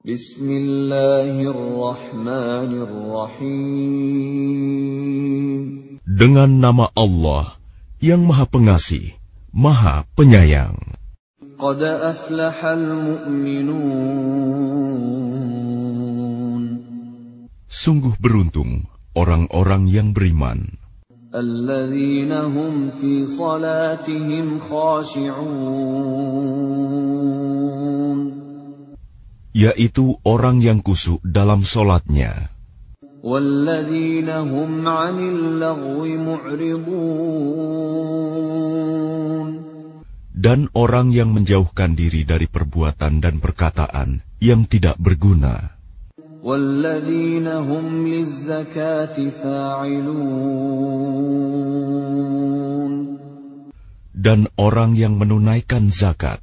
Bismillahirrahmanirrahim. Dengan nama Allah yang Maha Pengasih, Maha Penyayang. Qad aflahal mu'minun. Sungguh beruntung orang-orang yang beriman. Alladzina hum fi salatihim khashi'un yaitu orang yang kusuk dalam solatnya. Dan orang yang menjauhkan diri dari perbuatan dan perkataan yang tidak berguna. Dan orang yang menunaikan zakat.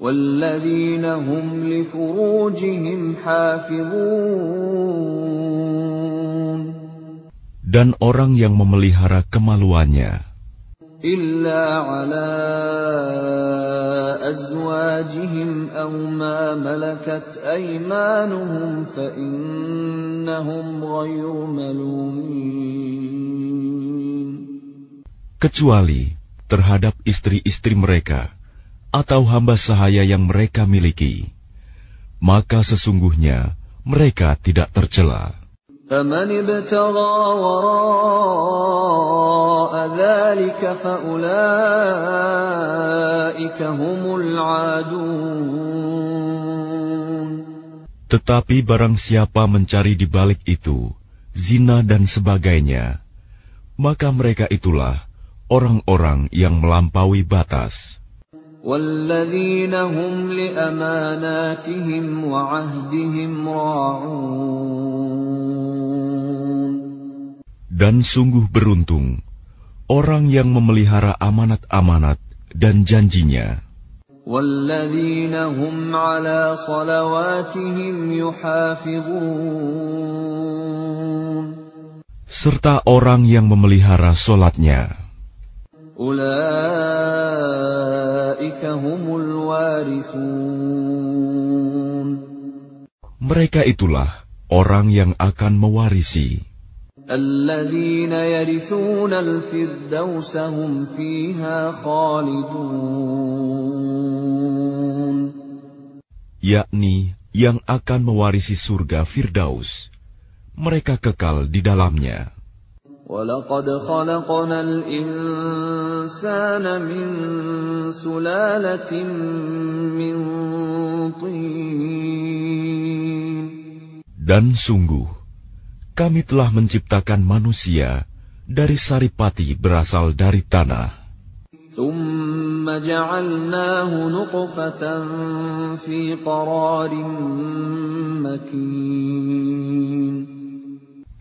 وَالَّذِينَ هُمْ لِفُرُوجِهِمْ حَافِظُونَ Dan orang yang memelihara kemaluannya. إِلَّا عَلَى أَزْوَاجِهِمْ أَوْ مَا مَلَكَتْ أَيْمَانُهُمْ فَإِنَّهُمْ غَيْرُ مَلُومِينَ Kecuali terhadap istri-istri mereka atau hamba sahaya yang mereka miliki, maka sesungguhnya mereka tidak tercela. Tetapi barang siapa mencari di balik itu zina dan sebagainya, maka mereka itulah orang-orang yang melampaui batas. Dan sungguh beruntung orang yang memelihara amanat-amanat dan janjinya. serta orang yang memelihara solatnya. Mereka itulah orang yang akan mewarisi. Yakni yang akan mewarisi surga Firdaus. Mereka kekal di dalamnya. وَلَقَدْ خَلَقْنَا الْإِنسَانَ مِنْ سُلَالَةٍ مِّنْ طِينٍ Dan sungguh, kami telah menciptakan manusia dari saripati berasal dari tanah. ثُمَّ جَعَلْنَاهُ نُطْفَةً فِي قَرَارٍ مَّكِينٍ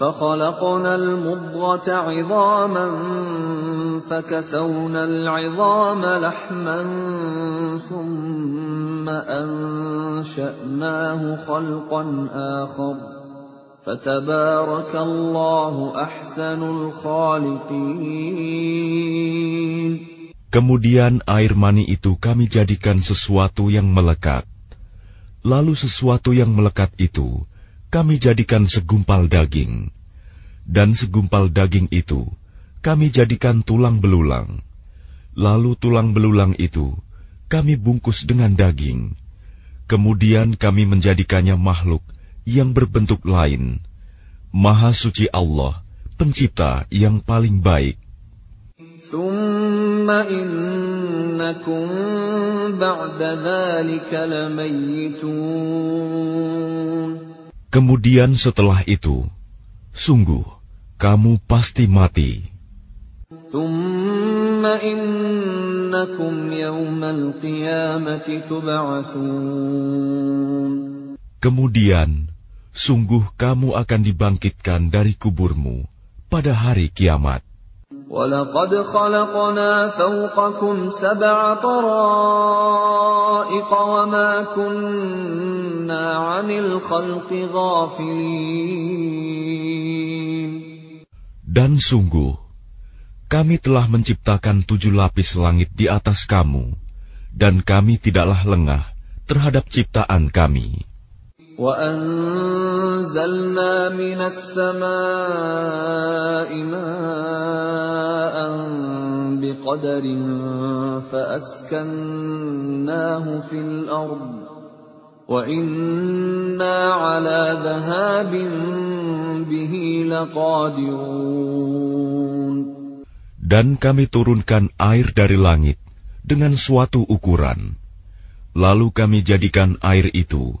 فَخَلَقْنَا الْمُضْغَةَ عِظَامًا فَكَسَوْنَا الْعِظَامَ لَحْمًا ثُمَّ أَنشَأْنَاهُ خَلْقًا آخَرَ فَتَبَارَكَ اللَّهُ أَحْسَنُ الْخَالِقِينَ Kemudian air mani itu kami jadikan sesuatu yang melekat. Lalu sesuatu yang melekat itu kami jadikan segumpal daging. Dan segumpal daging itu kami jadikan tulang belulang. Lalu tulang belulang itu kami bungkus dengan daging. Kemudian kami menjadikannya makhluk yang berbentuk lain. Maha suci Allah, pencipta yang paling baik. ثُمَّ إِنَّكُم بَعْدَ ذَلِكَ لَمَيِّتُونَ Kemudian setelah itu, sungguh kamu pasti mati. Kemudian, sungguh kamu akan dibangkitkan dari kuburmu pada hari kiamat. وَلَقَدْ خَلَقْنَا فَوْقَكُمْ سَبْعَ طَرَائِقَ وَمَا كُنَّا عَنِ الْخَلْقِ غَافِلِينَ Dan sungguh, kami telah menciptakan tujuh lapis langit di atas kamu, dan kami tidaklah lengah terhadap ciptaan kami. وَأَنزَلْنَا مِنَ السَّمَاءِ مَاءً بِقَدَرٍ فَأَسْكَنَّاهُ فِي الْأَرْضِ وَإِنَّا عَلَى ذَهَابٍ بِهِ لَقَادِرُونَ Dan kami turunkan air dari langit dengan suatu ukuran. Lalu kami jadikan air itu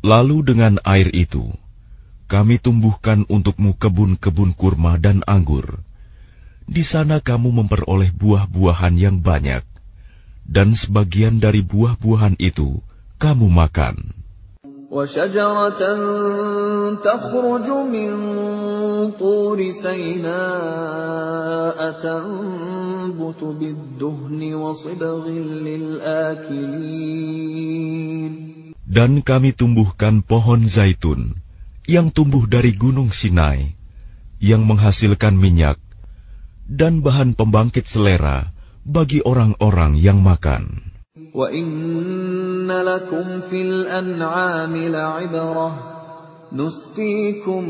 Lalu dengan air itu, kami tumbuhkan untukmu kebun-kebun kurma dan anggur. Di sana kamu memperoleh buah-buahan yang banyak, dan sebagian dari buah-buahan itu kamu makan. وشجرة تخرج من طور سيناء تنبت بالدهن وصبغ للآكلين Dan kami tumbuhkan pohon zaitun yang tumbuh dari gunung Sinai, yang menghasilkan minyak dan bahan pembangkit selera bagi orang-orang yang makan. وَإِنَّ لَكُمْ فِي الْأَنْعَامِ لَعِبْرَةً نُسْقِيكُم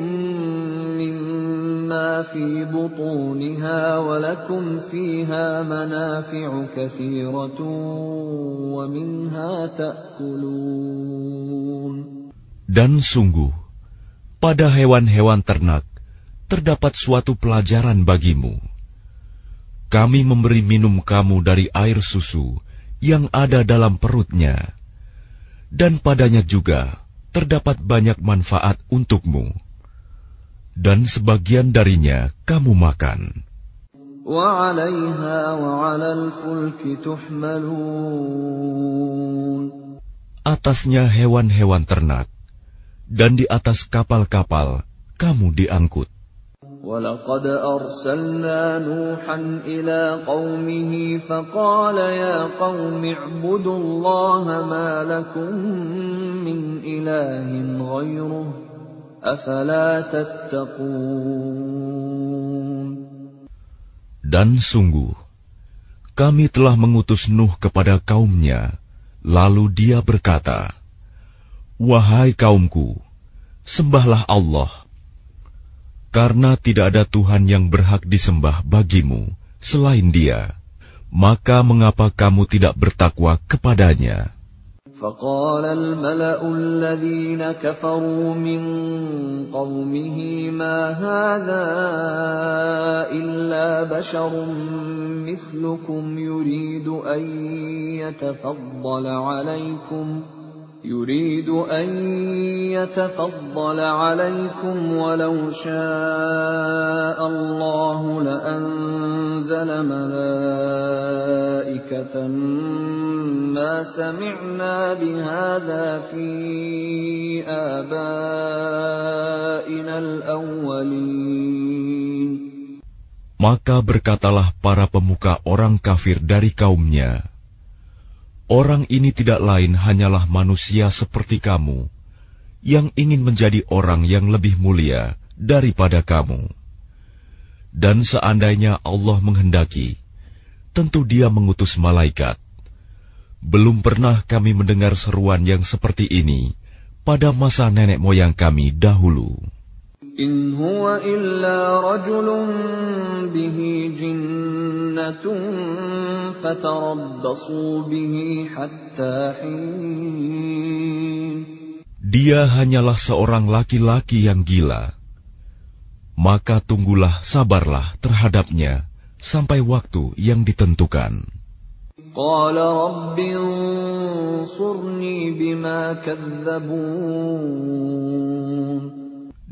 مِّمَّا فِي بُطُونِهَا وَلَكُمْ فِيهَا مَنَافِعُ كَثِيرَةٌ وَمِنْهَا تَأْكُلُونَ Dan sungguh, pada hewan-hewan ternak terdapat suatu pelajaran bagimu. Kami memberi minum kamu dari air susu yang ada dalam perutnya, dan padanya juga terdapat banyak manfaat untukmu, dan sebagian darinya kamu makan. Atasnya hewan-hewan ternak, dan di atas kapal-kapal kamu diangkut. وَلَقَدْ أَرْسَلْنَا نُوحًا إِلَىٰ قَوْمِهِ فَقَالَ يَا قَوْمِ اعْبُدُوا اللَّهَ مَا لَكُم مِّنْ إِلَٰهٍ غَيْرُهُ أَفَلَا تَتَّقُونَ Dan sungguh, kami telah mengutus Nuh kepada kaumnya, lalu dia berkata, Wahai kaumku, sembahlah Allah, karena tidak ada Tuhan yang berhak disembah bagimu selain Dia, maka mengapa kamu tidak bertakwa kepadanya? فقال الملأ الذين كفروا من قومه ما هذا إلا بشر مثلكم يريد أن يتفضل عليكم يريد أن يتفضل عليكم ولو شاء الله لأنزل ملائكة ما سمعنا بهذا في آبائنا الأولين Maka berkatalah para pemuka orang kafir dari kaumnya, Orang ini tidak lain hanyalah manusia seperti kamu, yang ingin menjadi orang yang lebih mulia daripada kamu. Dan seandainya Allah menghendaki, tentu Dia mengutus malaikat. Belum pernah kami mendengar seruan yang seperti ini pada masa nenek moyang kami dahulu. Dia hanyalah seorang laki-laki yang gila. Maka tunggulah sabarlah terhadapnya sampai waktu yang ditentukan. Qala.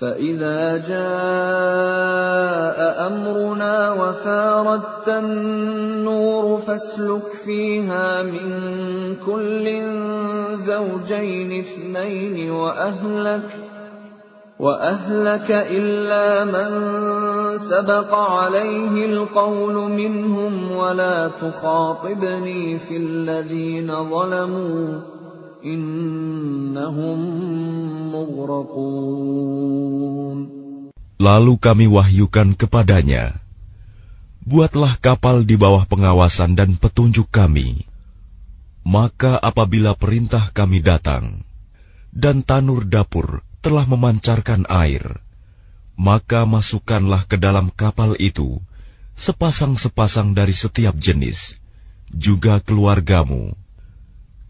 فإذا جاء أمرنا وفاردت النور فاسلك فيها من كل زوجين اثنين وأهلك وأهلك إلا من سبق عليه القول منهم ولا تخاطبني في الذين ظلموا Lalu kami wahyukan kepadanya, Buatlah kapal di bawah pengawasan dan petunjuk kami. Maka apabila perintah kami datang, dan tanur dapur telah memancarkan air, maka masukkanlah ke dalam kapal itu sepasang-sepasang dari setiap jenis, juga keluargamu,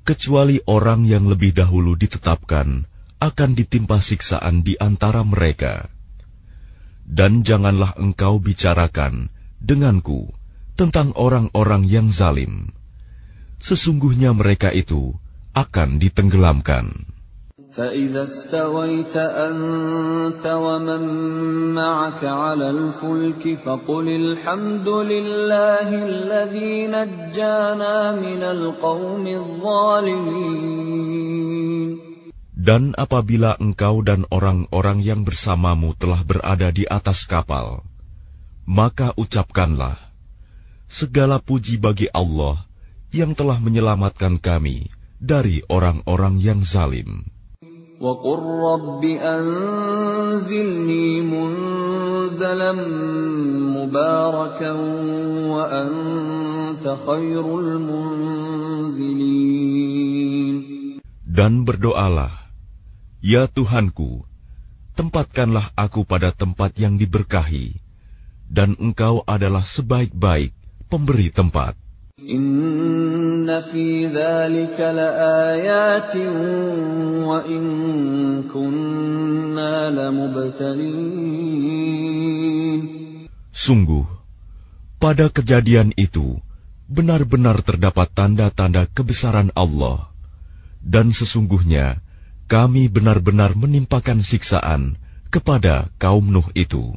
kecuali orang yang lebih dahulu ditetapkan akan ditimpa siksaan di antara mereka. Dan janganlah engkau bicarakan denganku tentang orang-orang yang zalim. Sesungguhnya mereka itu akan ditenggelamkan. فإذا استويت أنت ومن معك على الفلك فقل الحمد لله الذي نجانا من القوم الظالمين Dan apabila engkau dan orang-orang yang bersamamu telah berada di atas kapal, maka ucapkanlah, Segala puji bagi Allah yang telah menyelamatkan kami dari orang-orang yang zalim. وقل رب أنزلني منزلا مباركا وأنت خير المنزلين Dan berdoalah, Ya Tuhanku, tempatkanlah aku pada tempat yang diberkahi, dan Engkau adalah sebaik-baik pemberi tempat. Sungguh, pada kejadian itu benar-benar terdapat tanda-tanda kebesaran Allah, dan sesungguhnya kami benar-benar menimpakan siksaan kepada kaum Nuh itu.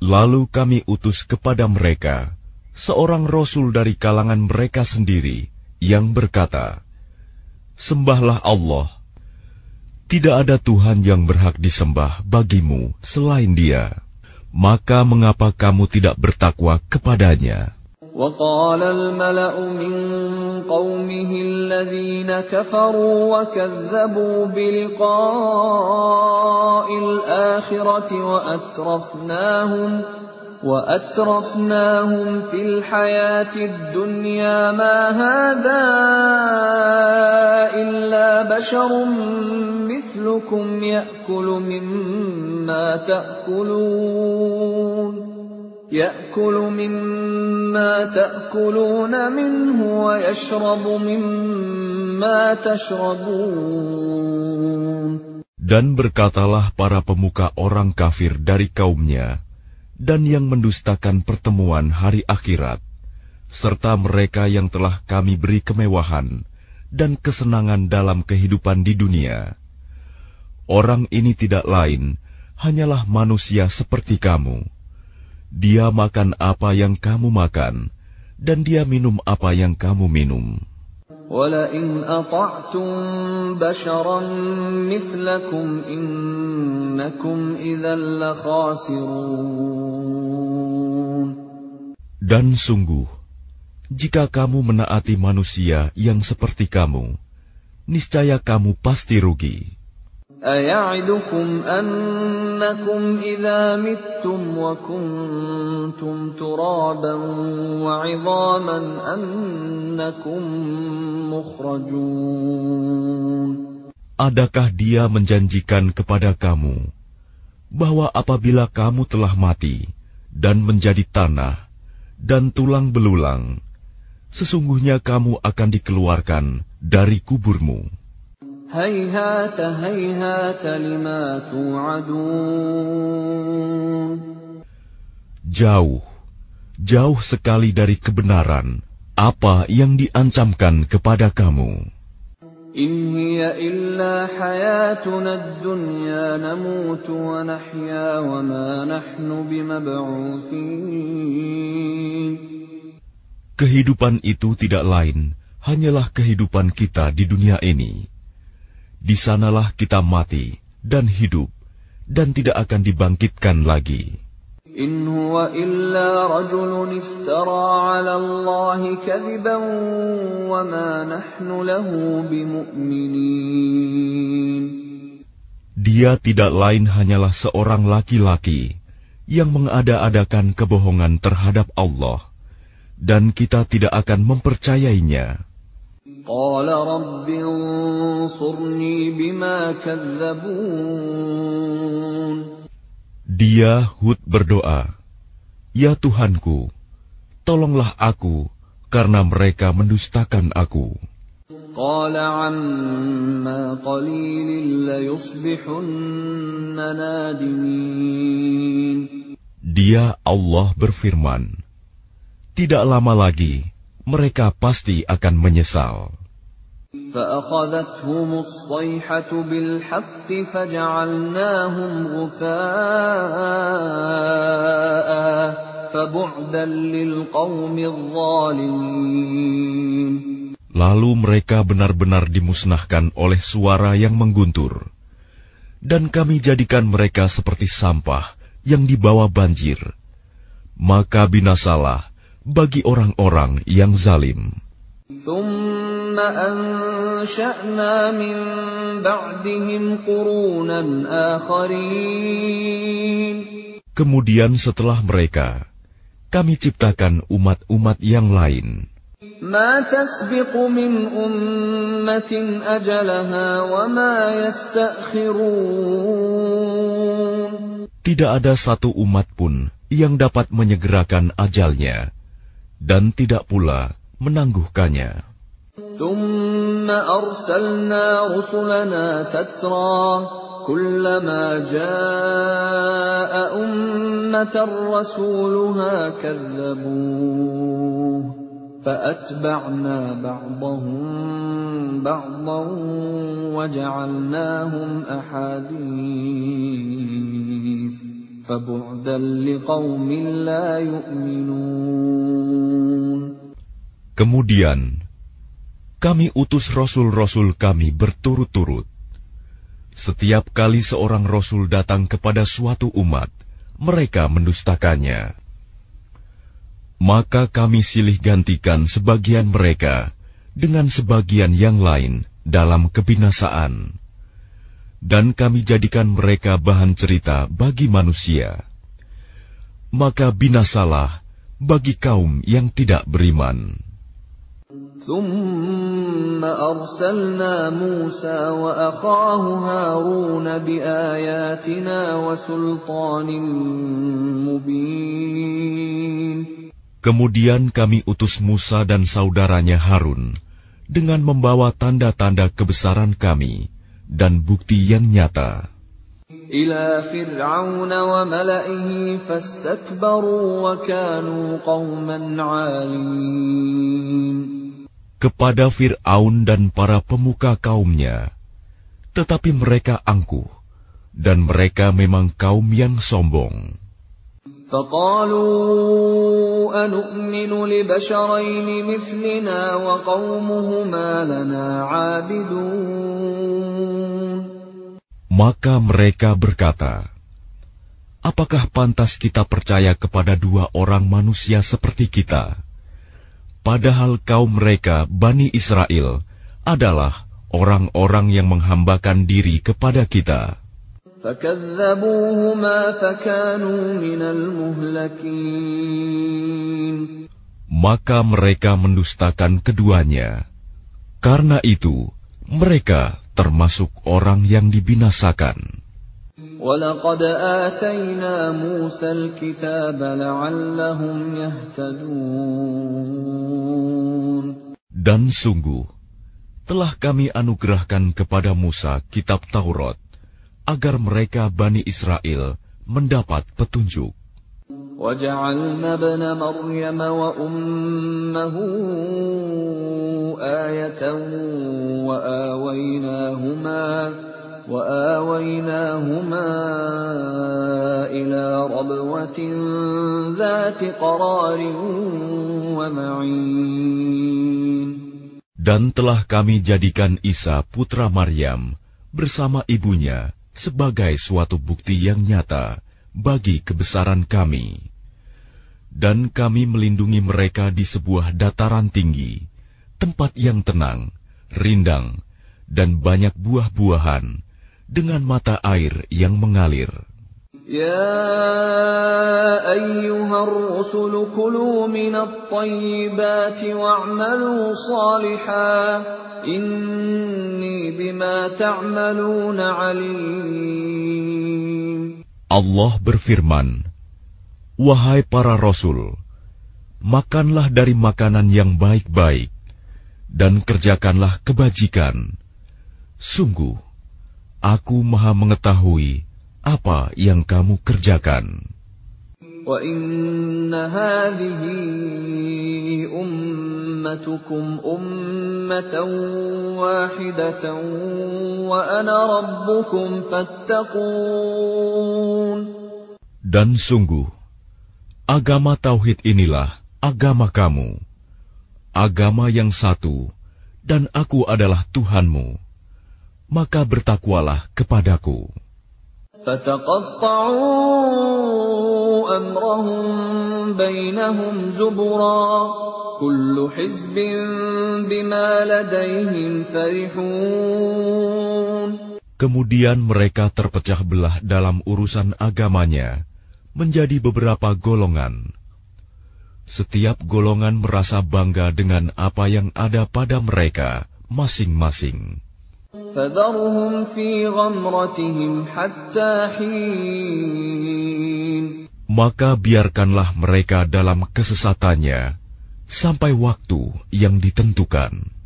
Lalu kami utus kepada mereka seorang rasul dari kalangan mereka sendiri yang berkata, Sembahlah Allah. Tidak ada Tuhan yang berhak disembah bagimu selain Dia. Maka mengapa kamu tidak bertakwa kepadanya? وقال الملأ من قومه الذين كفروا وكذبوا بلقاء الآخرة وأترفناهم وأترفناهم في الحياة الدنيا ما هذا إلا بشر مثلكم يأكل مما تأكلون يأكل مما تأكلون منه ويشرب مما تشربون Dan berkatalah para pemuka orang kafir dari kaumnya, dan yang mendustakan pertemuan hari akhirat, serta mereka yang telah kami beri kemewahan dan kesenangan dalam kehidupan di dunia. Orang ini tidak lain, hanyalah manusia seperti kamu. Dia makan apa yang kamu makan, dan dia minum apa yang kamu minum. ولئن أطعتم بشرا مثلكم إنكم إذا لخاسرون Dan sungguh, jika kamu menaati manusia yang seperti kamu, niscaya kamu pasti rugi. أيعدكم أنكم إذا متم وكنتم ترابا وعظاما أنكم مخرجون Adakah dia menjanjikan kepada kamu bahwa apabila kamu telah mati dan menjadi tanah dan tulang belulang, sesungguhnya kamu akan dikeluarkan dari kuburmu? هيهات هيهات لما توعدون Jauh, jauh sekali dari kebenaran apa yang diancamkan kepada kamu. إن هي إلا حياتنا الدنيا نموت ونحيا وما نحن بمبعوثين Kehidupan itu tidak lain, hanyalah kehidupan kita di dunia ini. di sanalah kita mati dan hidup dan tidak akan dibangkitkan lagi. Dia tidak lain hanyalah seorang laki-laki yang mengada-adakan kebohongan terhadap Allah dan kita tidak akan mempercayainya. قال رب انصرني بما كذبون Dia Hud berdoa, Ya Tuhanku, tolonglah aku karena mereka mendustakan aku. قال عما قليل ليصبحن نادمين Dia Allah berfirman, Tidak lama lagi mereka pasti akan menyesal. فأخذتهم الصيحة بالحق فجعلناهم غثاء فبعدا للقوم الظالمين Lalu mereka benar-benar dimusnahkan oleh suara yang mengguntur, dan kami jadikan mereka seperti sampah yang dibawa banjir. Maka binasalah bagi orang-orang yang zalim. ثم أنشأنا من بعدهم قرونا آخرين Kemudian setelah mereka, kami ciptakan umat-umat yang lain. ما تسبق من أمة أجلها وما يستأخرون Tidak ada satu umat pun yang dapat menyegerakan ajalnya, dan tidak pula menangguhkannya. ثم أرسلنا رسلنا تترى كلما جاء أمة رسولها كذبوه فأتبعنا بعضهم بعضا وجعلناهم أحاديث Kemudian, kami utus rasul-rasul kami berturut-turut. Setiap kali seorang rasul datang kepada suatu umat, mereka mendustakannya. Maka kami silih gantikan sebagian mereka dengan sebagian yang lain dalam kebinasaan Dan kami jadikan mereka bahan cerita bagi manusia. Maka binasalah bagi kaum yang tidak beriman. ثم أرسلنا موسى وأخاه هارون بآياتنا وسلطان مبين Kemudian kami utus Musa dan saudaranya Harun dengan membawa tanda-tanda kebesaran kami dan bukti yang nyata إلى فرعون وملئه فاستكبروا وكانوا قوما عالين kepada Fir'aun dan para pemuka kaumnya. Tetapi mereka angkuh, dan mereka memang kaum yang sombong. فقالوا أنؤمن لبشرين مثلنا وقومهما لنا عابدون maka mereka berkata, Apakah pantas kita percaya kepada dua orang manusia seperti kita? Padahal kaum mereka, Bani Israel, adalah orang-orang yang menghambakan diri kepada kita. Maka mereka mendustakan keduanya. Karena itu, mereka termasuk orang yang dibinasakan. Dan sungguh, telah kami anugerahkan kepada Musa kitab Taurat, agar mereka Bani Israel mendapat petunjuk. وجعلنا ابن مريم وأمه آية وآويناهما وآويناهما إلى ربوة ذات قرار ومعين Dan telah kami jadikan Isa putra Maryam bersama ibunya sebagai suatu bukti yang nyata bagi kebesaran kami. dan kami melindungi mereka di sebuah dataran tinggi, tempat yang tenang, rindang, dan banyak buah-buahan, dengan mata air yang mengalir. Ya ayyuhar rusul kulu minat tayyibati wa'amalu salihah, inni bima ta'amaluna alim. Allah berfirman, Wahai para rasul, makanlah dari makanan yang baik-baik, dan kerjakanlah kebajikan. Sungguh, aku maha mengetahui apa yang kamu kerjakan. وَإِنَّ هَٰذِهِ أُمَّتُكُمْ أُمَّةً وَاحِدَةً وَأَنَا رَبُّكُمْ فَاتَّقُونِ Dan sungguh, Agama tauhid inilah agama kamu, agama yang satu, dan Aku adalah Tuhanmu. Maka bertakwalah kepadaku. Kemudian mereka terpecah belah dalam urusan agamanya menjadi beberapa golongan. Setiap golongan merasa bangga dengan apa yang ada pada mereka masing-masing. Maka biarkanlah mereka dalam kesesatannya sampai waktu yang ditentukan.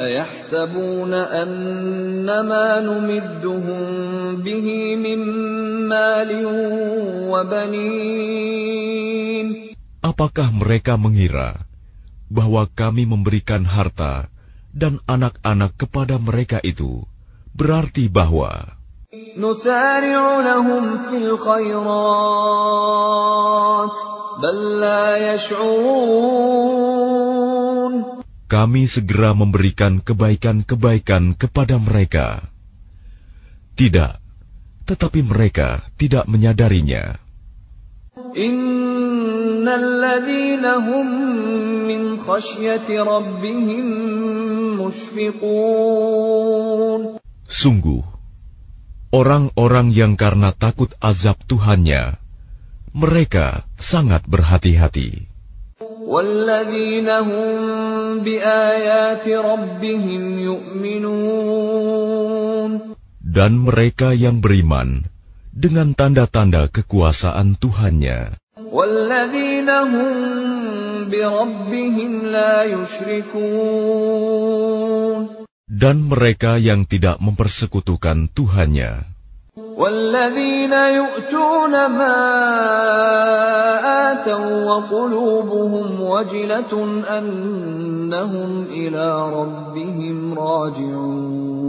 أيحسبون أن ما نمدهم به من مال وبنين Apakah mereka mengira bahwa kami memberikan harta dan anak-anak kepada mereka itu berarti bahwa نسارع لهم في الخيرات بل لا يشعرون kami segera memberikan kebaikan-kebaikan kepada mereka. Tidak, tetapi mereka tidak menyadarinya. Sungguh, orang-orang yang karena takut azab Tuhannya, mereka sangat berhati-hati. والذين هم بآيات ربهم يؤمنون Dan mereka yang beriman dengan tanda-tanda kekuasaan Tuhannya. والذين هم بربهم لا يشركون Dan mereka yang tidak mempersekutukan Tuhannya. والذين يؤتون ما آتوا وقلوبهم وجلة أنهم إلى ربهم راجعون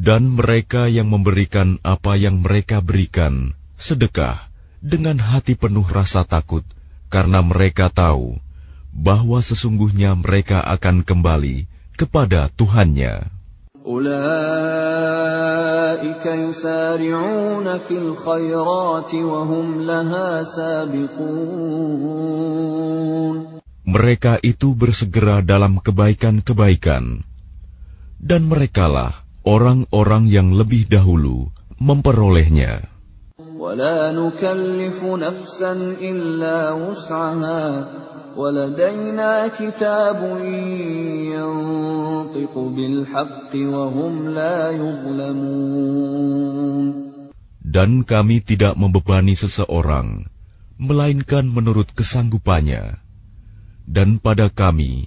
Dan mereka yang memberikan apa yang mereka berikan, sedekah, dengan hati penuh rasa takut karena mereka tahu bahwa sesungguhnya mereka akan kembali kepada Tuhannya. أولئك يسارعون في الخيرات وهم لها سابقون Mereka itu bersegera dalam kebaikan-kebaikan, dan merekalah orang-orang yang lebih dahulu memperolehnya. ولا نكلف نفسا إلا وسعها ولدينا كتاب ينطق بالحق وهم لا يظلمون Dan kami tidak membebani seseorang, melainkan menurut kesanggupannya. Dan pada kami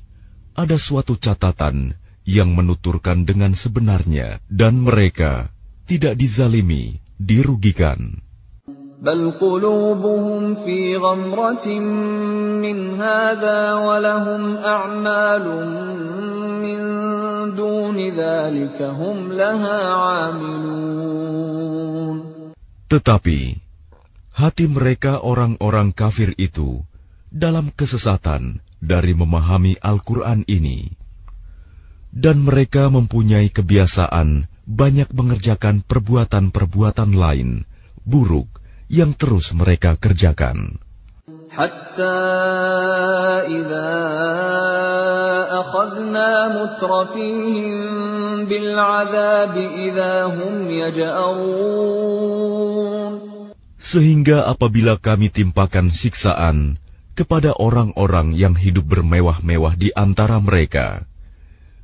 ada suatu catatan yang menuturkan dengan sebenarnya, dan mereka tidak dizalimi, dirugikan. بل قلوبهم في غمرة من هذا ولهم أعمال من دون ذلك هم لها عاملون Tetapi hati mereka orang-orang kafir itu dalam kesesatan dari memahami Al-Quran ini. Dan mereka mempunyai kebiasaan banyak mengerjakan perbuatan-perbuatan lain, buruk, yang terus mereka kerjakan. حتى إذا أخذنا مترفيهم بالعذاب إذا هم يجأرون Sehingga apabila kami timpakan siksaan kepada orang-orang yang hidup bermewah-mewah di antara mereka,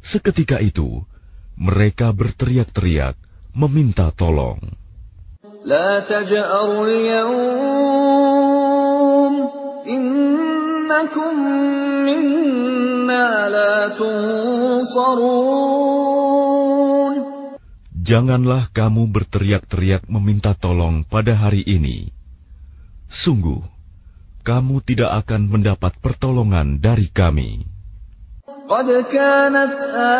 seketika itu mereka berteriak-teriak meminta tolong. لا تجأروا اليوم إنكم منا لا تنصرون Janganlah kamu berteriak-teriak meminta tolong pada hari ini. Sungguh, kamu tidak akan mendapat pertolongan dari kami. قد كانت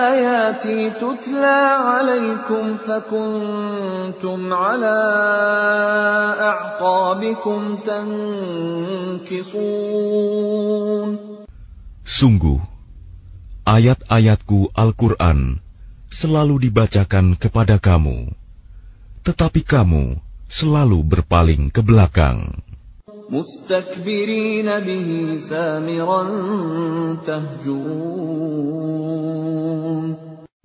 آياتي تتلى عليكم فكنتم على أعقابكم تنكصون Sungguh, ayat-ayatku Al-Quran selalu dibacakan kepada kamu, tetapi kamu selalu berpaling ke belakang. مستكبرين به سامرا تهجرون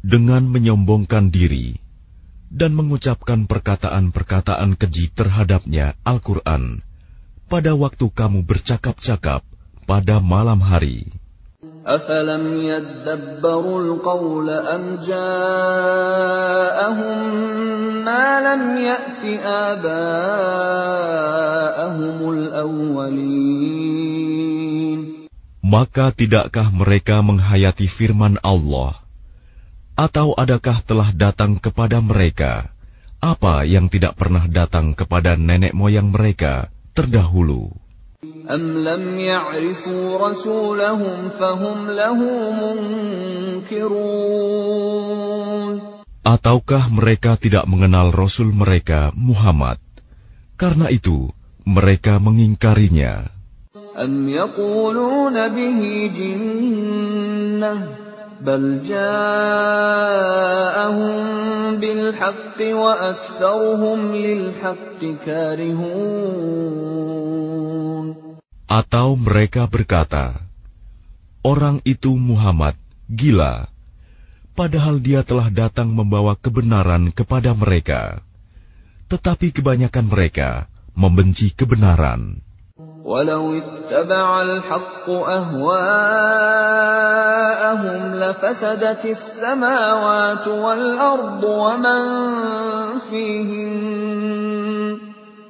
Dengan menyombongkan diri dan mengucapkan perkataan-perkataan keji terhadapnya Al-Quran pada waktu kamu bercakap-cakap pada malam hari. أفلم يدبروا القول أم جاءهم ما لم يأت آباءهم الأولين Maka tidakkah mereka menghayati firman Allah? Atau adakah telah datang kepada mereka apa yang tidak pernah datang kepada nenek moyang mereka terdahulu? أم لم يعرفوا رسولهم فهم له منكرون Ataukah mereka tidak mengenal Rasul mereka, Muhammad? Karena itu, mereka mengingkarinya. أم يقولون به جنة بل جاءهم بالحق وأكثرهم للحق كارهون Atau mereka berkata, Orang itu Muhammad, gila, padahal dia telah datang membawa kebenaran kepada mereka. Tetapi kebanyakan mereka membenci kebenaran. ولو اتبع الحق أهواءهم لفسدت السماوات والأرض ومن فيهن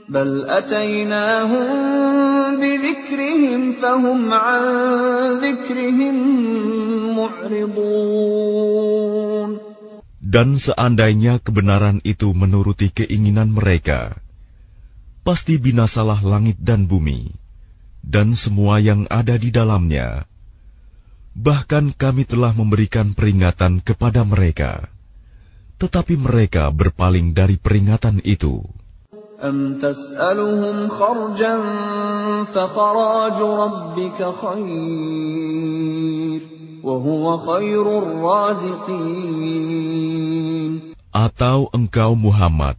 بل أتيناهم بذكرهم فهم عن ذكرهم معرضون Dan seandainya kebenaran itu menuruti keinginan mereka, pasti binasalah langit dan bumi, dan semua yang ada di dalamnya. Bahkan kami telah memberikan peringatan kepada mereka, tetapi mereka berpaling dari peringatan itu. أم تسألهم خرجا فخراج ربك خير وهو خير الرازقين Atau engkau Muhammad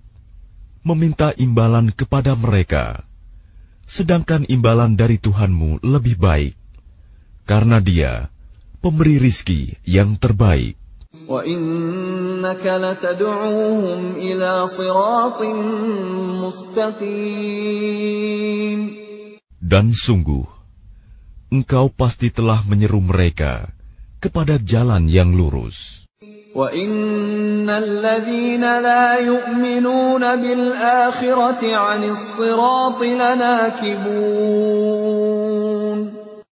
meminta imbalan kepada mereka, sedangkan imbalan dari Tuhanmu lebih baik, karena Dia pemberi rizki yang terbaik. Dan sungguh, engkau pasti telah menyeru mereka kepada jalan yang lurus. وَإِنَّ الَّذِينَ لَا يُؤْمِنُونَ بِالْآخِرَةِ عَنِ الصِّرَاطِ لَنَاكِبُونَ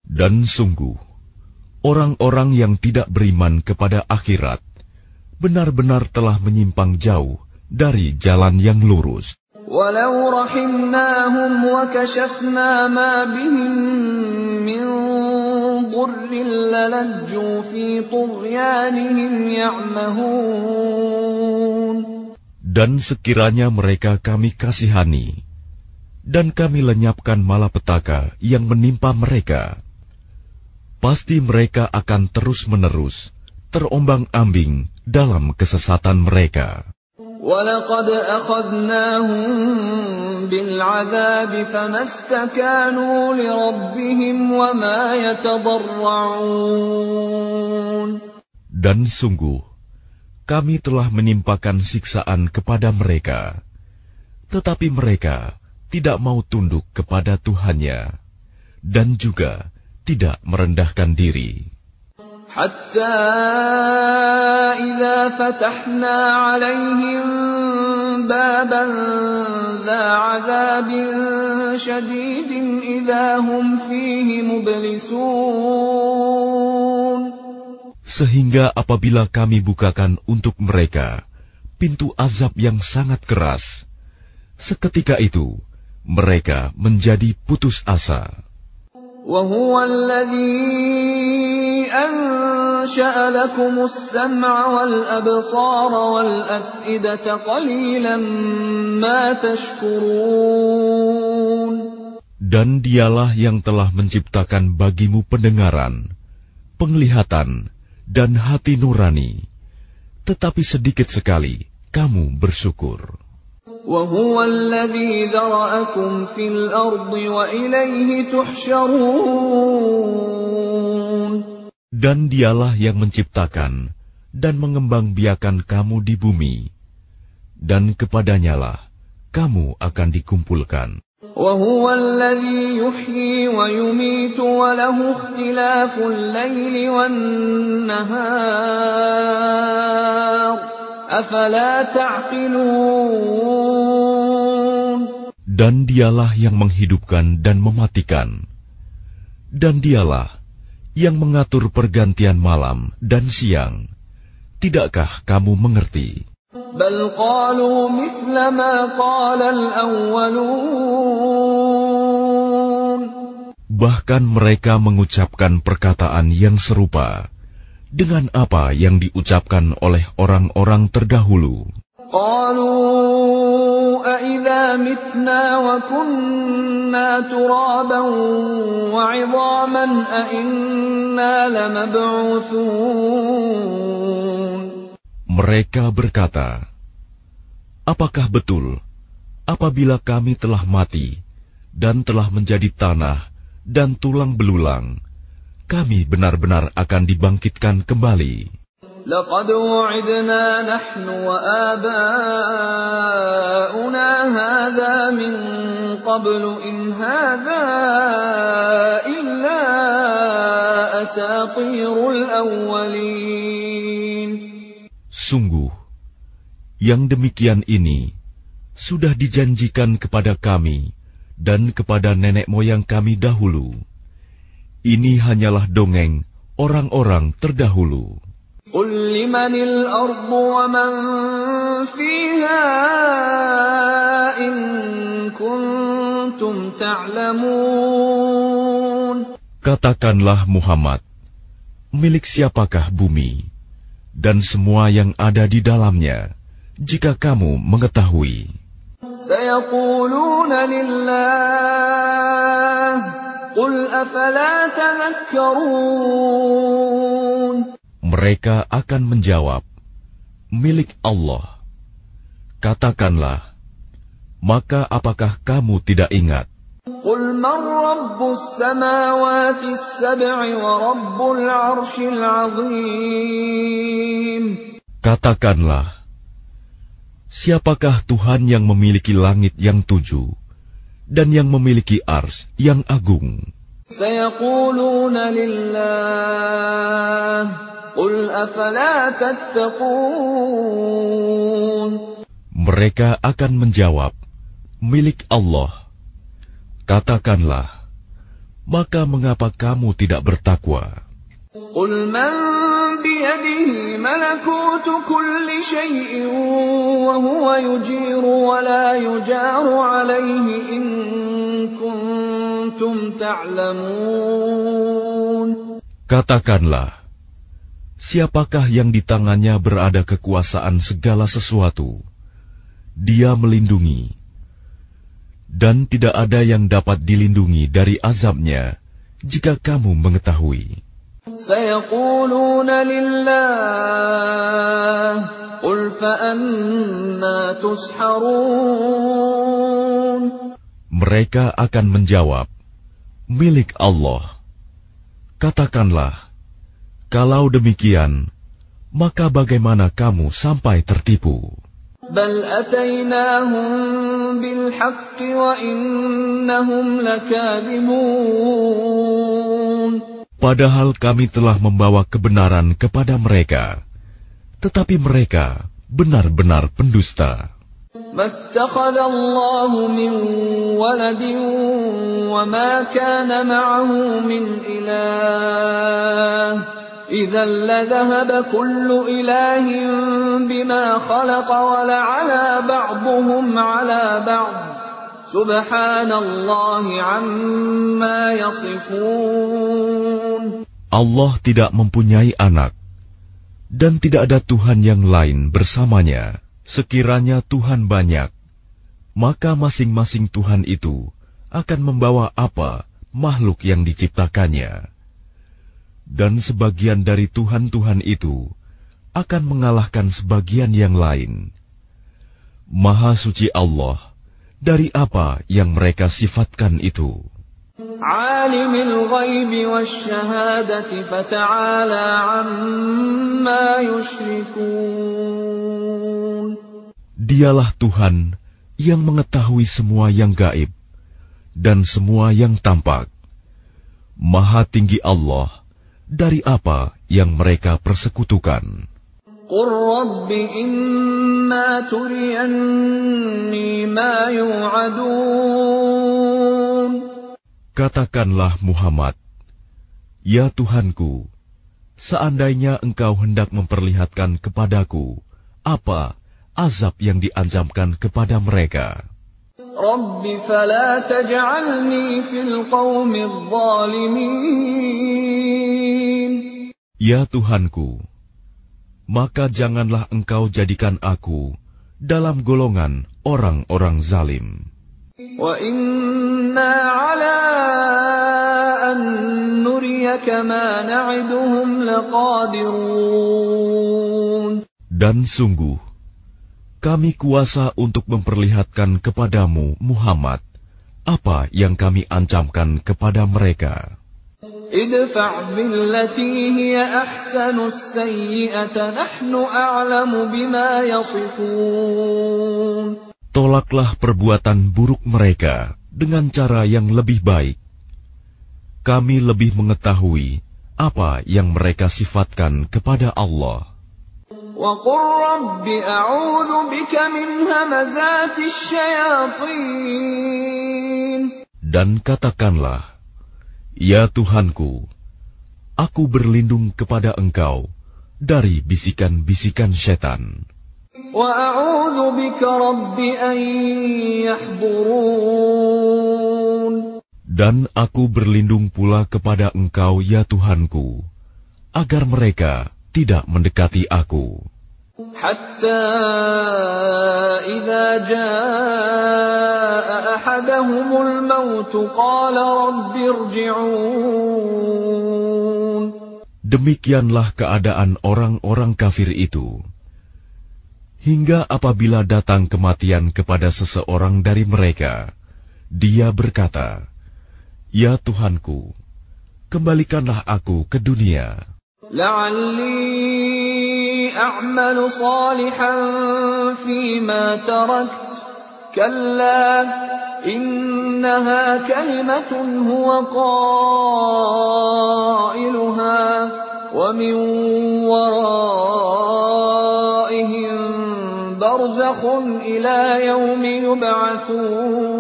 Dan sungguh, orang-orang yang tidak beriman kepada akhirat benar-benar telah menyimpang jauh dari jalan yang lurus. ولو رحمناهم وكشفنا ما بهم من ضر للجوا في طغيانهم يعمهون Dan sekiranya mereka kami kasihani, dan kami lenyapkan malapetaka yang menimpa mereka, pasti mereka akan terus-menerus terombang-ambing dalam kesesatan mereka. ولقد أخذناهم بالعذاب فما استكانوا لربهم وما يتضرعون Dan sungguh, kami telah menimpakan siksaan kepada mereka, tetapi mereka tidak mau tunduk kepada Tuhannya, dan juga tidak merendahkan diri. حتى إذا فتحنا عليهم بابا ذا عذاب شديد إذا هم فيه مبلسون Sehingga apabila kami bukakan untuk mereka pintu azab yang sangat keras, seketika itu mereka menjadi putus asa. وهو الذي أنشأ لكم السمع والأبصار والأفئدة قليلا ما تشكرون Dan dialah yang telah menciptakan bagimu pendengaran, penglihatan, dan hati nurani. Tetapi sedikit sekali kamu bersyukur. وهو الذي ذرأكم في الأرض وإليه تحشرون Dan dialah yang menciptakan dan mengembangbiakan kamu di bumi, dan kepadanyalah kamu akan dikumpulkan. وهو الذي يحيي ويميت وله اختلاف الليل والنهار أفلا تعقلون dan dialah yang menghidupkan dan mematikan. Dan dialah yang mengatur pergantian malam dan siang. Tidakkah kamu mengerti? Bahkan mereka mengucapkan perkataan yang serupa dengan apa yang diucapkan oleh orang-orang terdahulu. Mereka berkata, Apakah betul apabila kami telah mati dan telah menjadi tanah dan tulang belulang, kami benar-benar akan dibangkitkan kembali?" لقد وعدنا نحن وآباؤنا هذا من قبل إن هذا إلا أساطير الأولين Sungguh, yang demikian ini sudah dijanjikan kepada kami dan kepada nenek moyang kami dahulu. Ini hanyalah dongeng orang-orang terdahulu. قل لمن الأرض ومن فيها إن كنتم تعلمون Katakanlah Muhammad, milik siapakah bumi dan semua yang ada di dalamnya, jika kamu mengetahui. سيقولون لله قل أفلا تذكرون mereka akan menjawab, milik Allah. Katakanlah, maka apakah kamu tidak ingat? Katakanlah, siapakah Tuhan yang memiliki langit yang tujuh? dan yang memiliki ars yang agung. Mereka akan menjawab, milik Allah. Katakanlah, maka mengapa kamu tidak bertakwa? قل من بيده ملكوت كل شيء وهو يجير ولا يجار عليه إن كنتم تعلمون Katakanlah, siapakah yang di tangannya berada kekuasaan segala sesuatu? Dia melindungi, dan tidak ada yang dapat dilindungi dari azabnya jika kamu mengetahui. سيقولون لله قل فأنا تسحرون Mereka akan menjawab, milik Allah. Katakanlah, kalau demikian, maka bagaimana kamu sampai tertipu? بل أتيناهم بالحق وإنهم لكاذبون Padahal kami telah membawa kebenaran kepada mereka, tetapi mereka benar-benar pendusta. ما اتخذ الله من ولد وما كان معه من إله إذا لذهب كل إله بما خلق ولعلى بعضهم على بعض Allah tidak mempunyai anak, dan tidak ada Tuhan yang lain bersamanya. Sekiranya Tuhan banyak, maka masing-masing Tuhan itu akan membawa apa makhluk yang diciptakannya. Dan sebagian dari Tuhan-Tuhan itu akan mengalahkan sebagian yang lain. Maha suci Allah dari apa yang mereka sifatkan itu. عالم الغيب والشهادة فتعالى عما يشركون Dialah Tuhan yang mengetahui semua yang gaib dan semua yang tampak. Maha tinggi Allah dari apa yang mereka persekutukan. قل رب إما تريني ما يوعدون Katakanlah Muhammad, Ya Tuhanku, seandainya engkau hendak memperlihatkan kepadaku apa azab yang diancamkan kepada mereka. رب فلا تجعلني في القوم الظالمين Ya Tuhanku, maka janganlah engkau jadikan aku dalam golongan orang-orang zalim. Dan sungguh, kami kuasa untuk memperlihatkan kepadamu, Muhammad, apa yang kami ancamkan kepada mereka. ادفع بالتي هي أحسن السيئة نحن أعلم بما يصفون Tolaklah perbuatan buruk mereka dengan cara yang lebih baik. Kami lebih mengetahui apa yang mereka sifatkan kepada Allah. وقل رب أعوذ بك من همزات الشياطين Dan katakanlah, Ya Tuhanku, aku berlindung kepada Engkau dari bisikan-bisikan setan. Dan aku berlindung pula kepada Engkau, ya Tuhanku, agar mereka tidak mendekati aku. حتى إذا جاء أحدهم الموت قال رب ارجعون Demikianlah keadaan orang-orang kafir itu. Hingga apabila datang kematian kepada seseorang dari mereka, dia berkata, Ya Tuhanku, kembalikanlah aku ke dunia. لعلي أعمل صالحا فيما تركت كلا إنها كلمة هو قائلها ومن ورائهم برزخ إلى يوم يبعثون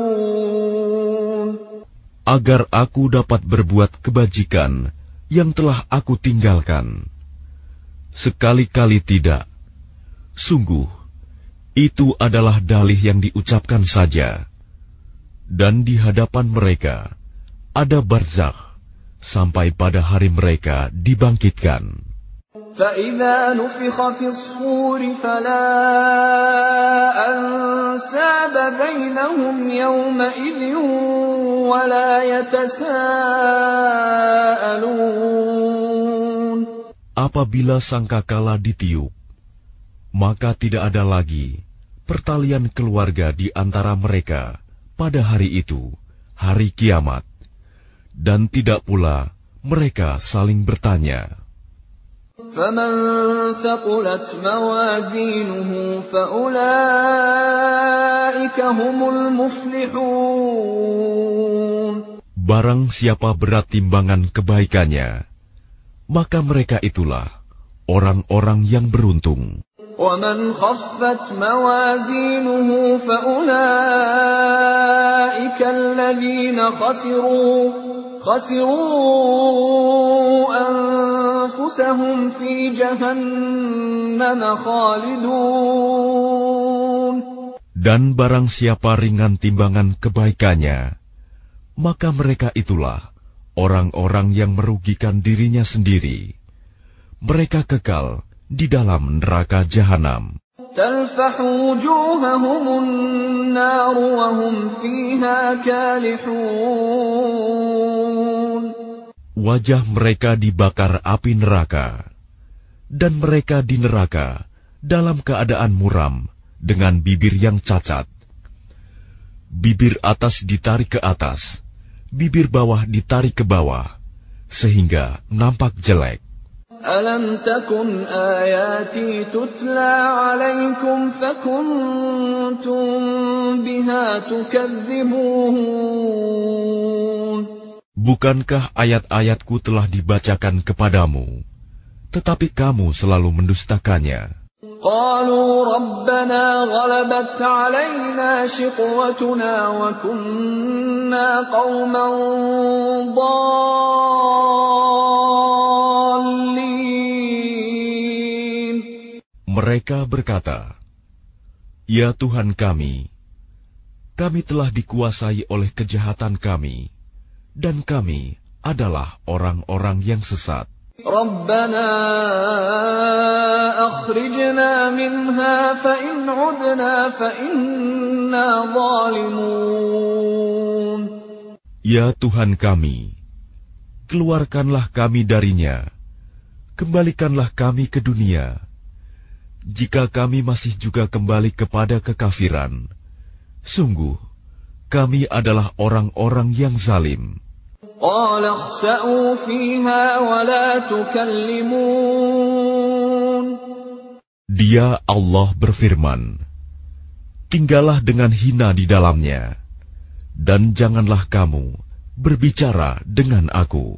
Agar aku dapat berbuat kebajikan yang telah aku tinggalkan. Sekali-kali tidak. Sungguh, itu adalah dalih yang diucapkan saja. Dan di hadapan mereka ada barzakh sampai pada hari mereka dibangkitkan. فإذا نفخ في الصور فلا أنساب بينهم يومئذ ولا يتساءلون Apabila sangkakala ditiup, maka tidak ada lagi pertalian keluarga di antara mereka pada hari itu, hari kiamat, dan tidak pula mereka saling bertanya. فمن ثقلت موازينه فأولئك هم المفلحون Barang siapa berat timbangan kebaikannya, maka mereka itulah orang-orang yang beruntung. ومن خفت موازينه فأولئك الذين خسروا خسروا أنفسهم في جهنم خالدون Dan barang siapa ringan timbangan kebaikannya, maka mereka itulah orang-orang yang merugikan dirinya sendiri. Mereka kekal di dalam neraka jahanam. Wajah mereka dibakar api neraka, dan mereka di neraka dalam keadaan muram dengan bibir yang cacat. Bibir atas ditarik ke atas bibir bawah ditarik ke bawah, sehingga nampak jelek. Alam takun ayati tutla alaikum fakuntum biha tukadzibuhun. Bukankah ayat-ayatku telah dibacakan kepadamu, tetapi kamu selalu mendustakannya. قالوا ربنا غلبت علينا شقوتنا وكنا قوما ضالين Mereka berkata, Ya Tuhan kami, kami telah dikuasai oleh kejahatan kami, dan kami adalah orang-orang yang sesat. ربنا أخرجنا منها فإن عدنا فإنا ظالمون Ya Tuhan kami, keluarkanlah kami darinya, kembalikanlah kami ke dunia. Jika kami masih juga kembali kepada kekafiran, sungguh kami adalah orang-orang yang zalim. Dia Allah berfirman, Tinggallah dengan hina di dalamnya, dan janganlah kamu berbicara dengan aku.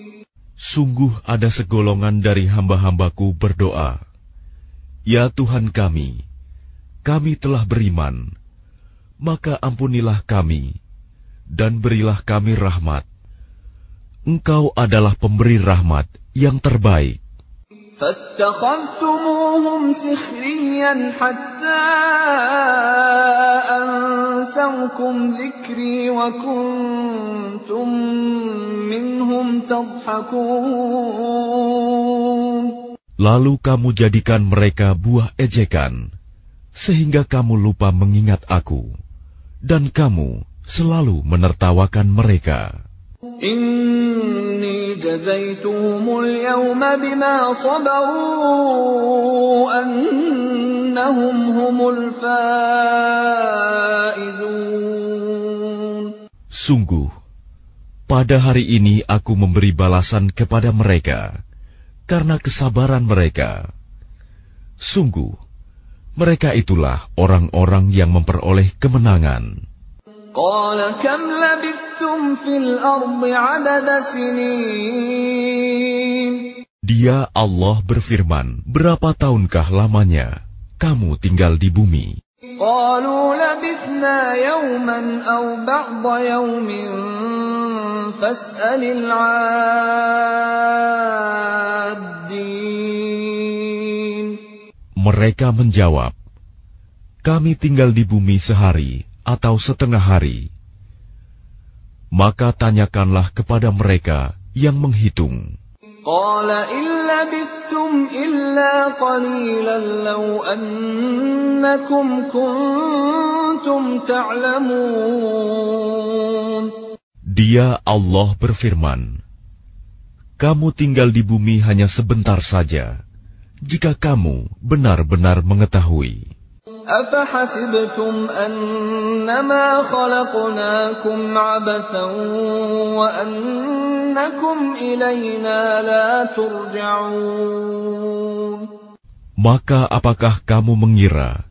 Sungguh ada segolongan dari hamba-hambaku berdoa, Ya Tuhan kami, kami telah beriman, maka ampunilah kami dan berilah kami rahmat. Engkau adalah pemberi rahmat yang terbaik. فاتخذتموهم سخريا حتى أنسوكم ذكري وكنتم منهم تضحكون Lalu kamu jadikan mereka buah ejekan, sehingga kamu lupa mengingat aku, dan kamu selalu menertawakan mereka. إني جزيتهم اليوم بما صبروا أنهم هم الفائزون Sungguh, pada hari ini aku memberi balasan kepada mereka karena kesabaran mereka. Sungguh, mereka itulah orang-orang yang memperoleh kemenangan. Dia Allah berfirman, berapa tahunkah lamanya kamu tinggal di bumi? Mereka menjawab, kami tinggal di bumi sehari atau setengah hari. Maka tanyakanlah kepada mereka yang menghitung. Dia Allah berfirman, Kamu tinggal di bumi hanya sebentar saja, jika kamu benar-benar mengetahui. أفحسبتم أنما خلقناكم عبثا وأنكم إلينا لا ترجعون Maka apakah kamu mengira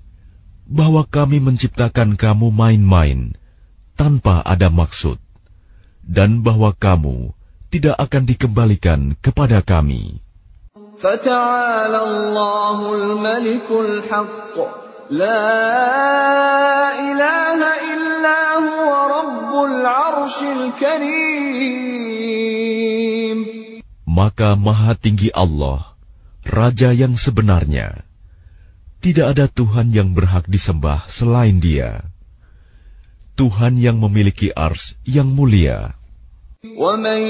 bahwa kami menciptakan kamu main-main tanpa ada maksud, dan bahwa kamu tidak akan dikembalikan kepada kami? فتعالى الله الملك الحق لا إله إلا هو رب العرش الكريم Maka maha tinggi Allah, Raja yang sebenarnya. Tidak ada Tuhan yang berhak disembah selain dia. Tuhan yang memiliki ars yang mulia. ومن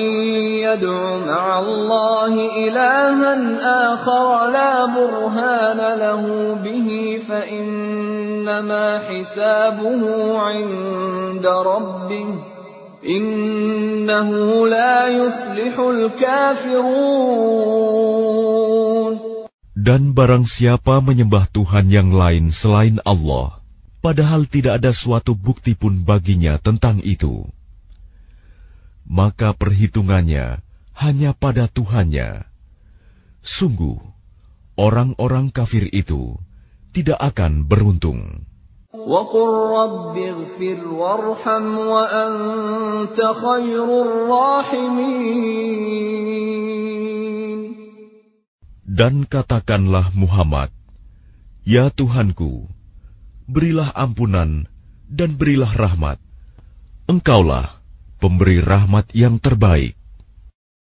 يدع مع الله إلها آخر لا برهان له به فإنما حسابه عند ربه إنه لا يفلح الكافرون Dan barang siapa menyembah Tuhan yang lain selain Allah, padahal tidak ada suatu bukti pun baginya tentang itu, maka perhitungannya hanya pada Tuhannya. Sungguh, orang-orang kafir itu tidak akan beruntung. Dan katakanlah Muhammad, Ya Tuhanku, berilah ampunan dan berilah rahmat. Engkaulah pemberi rahmat yang terbaik.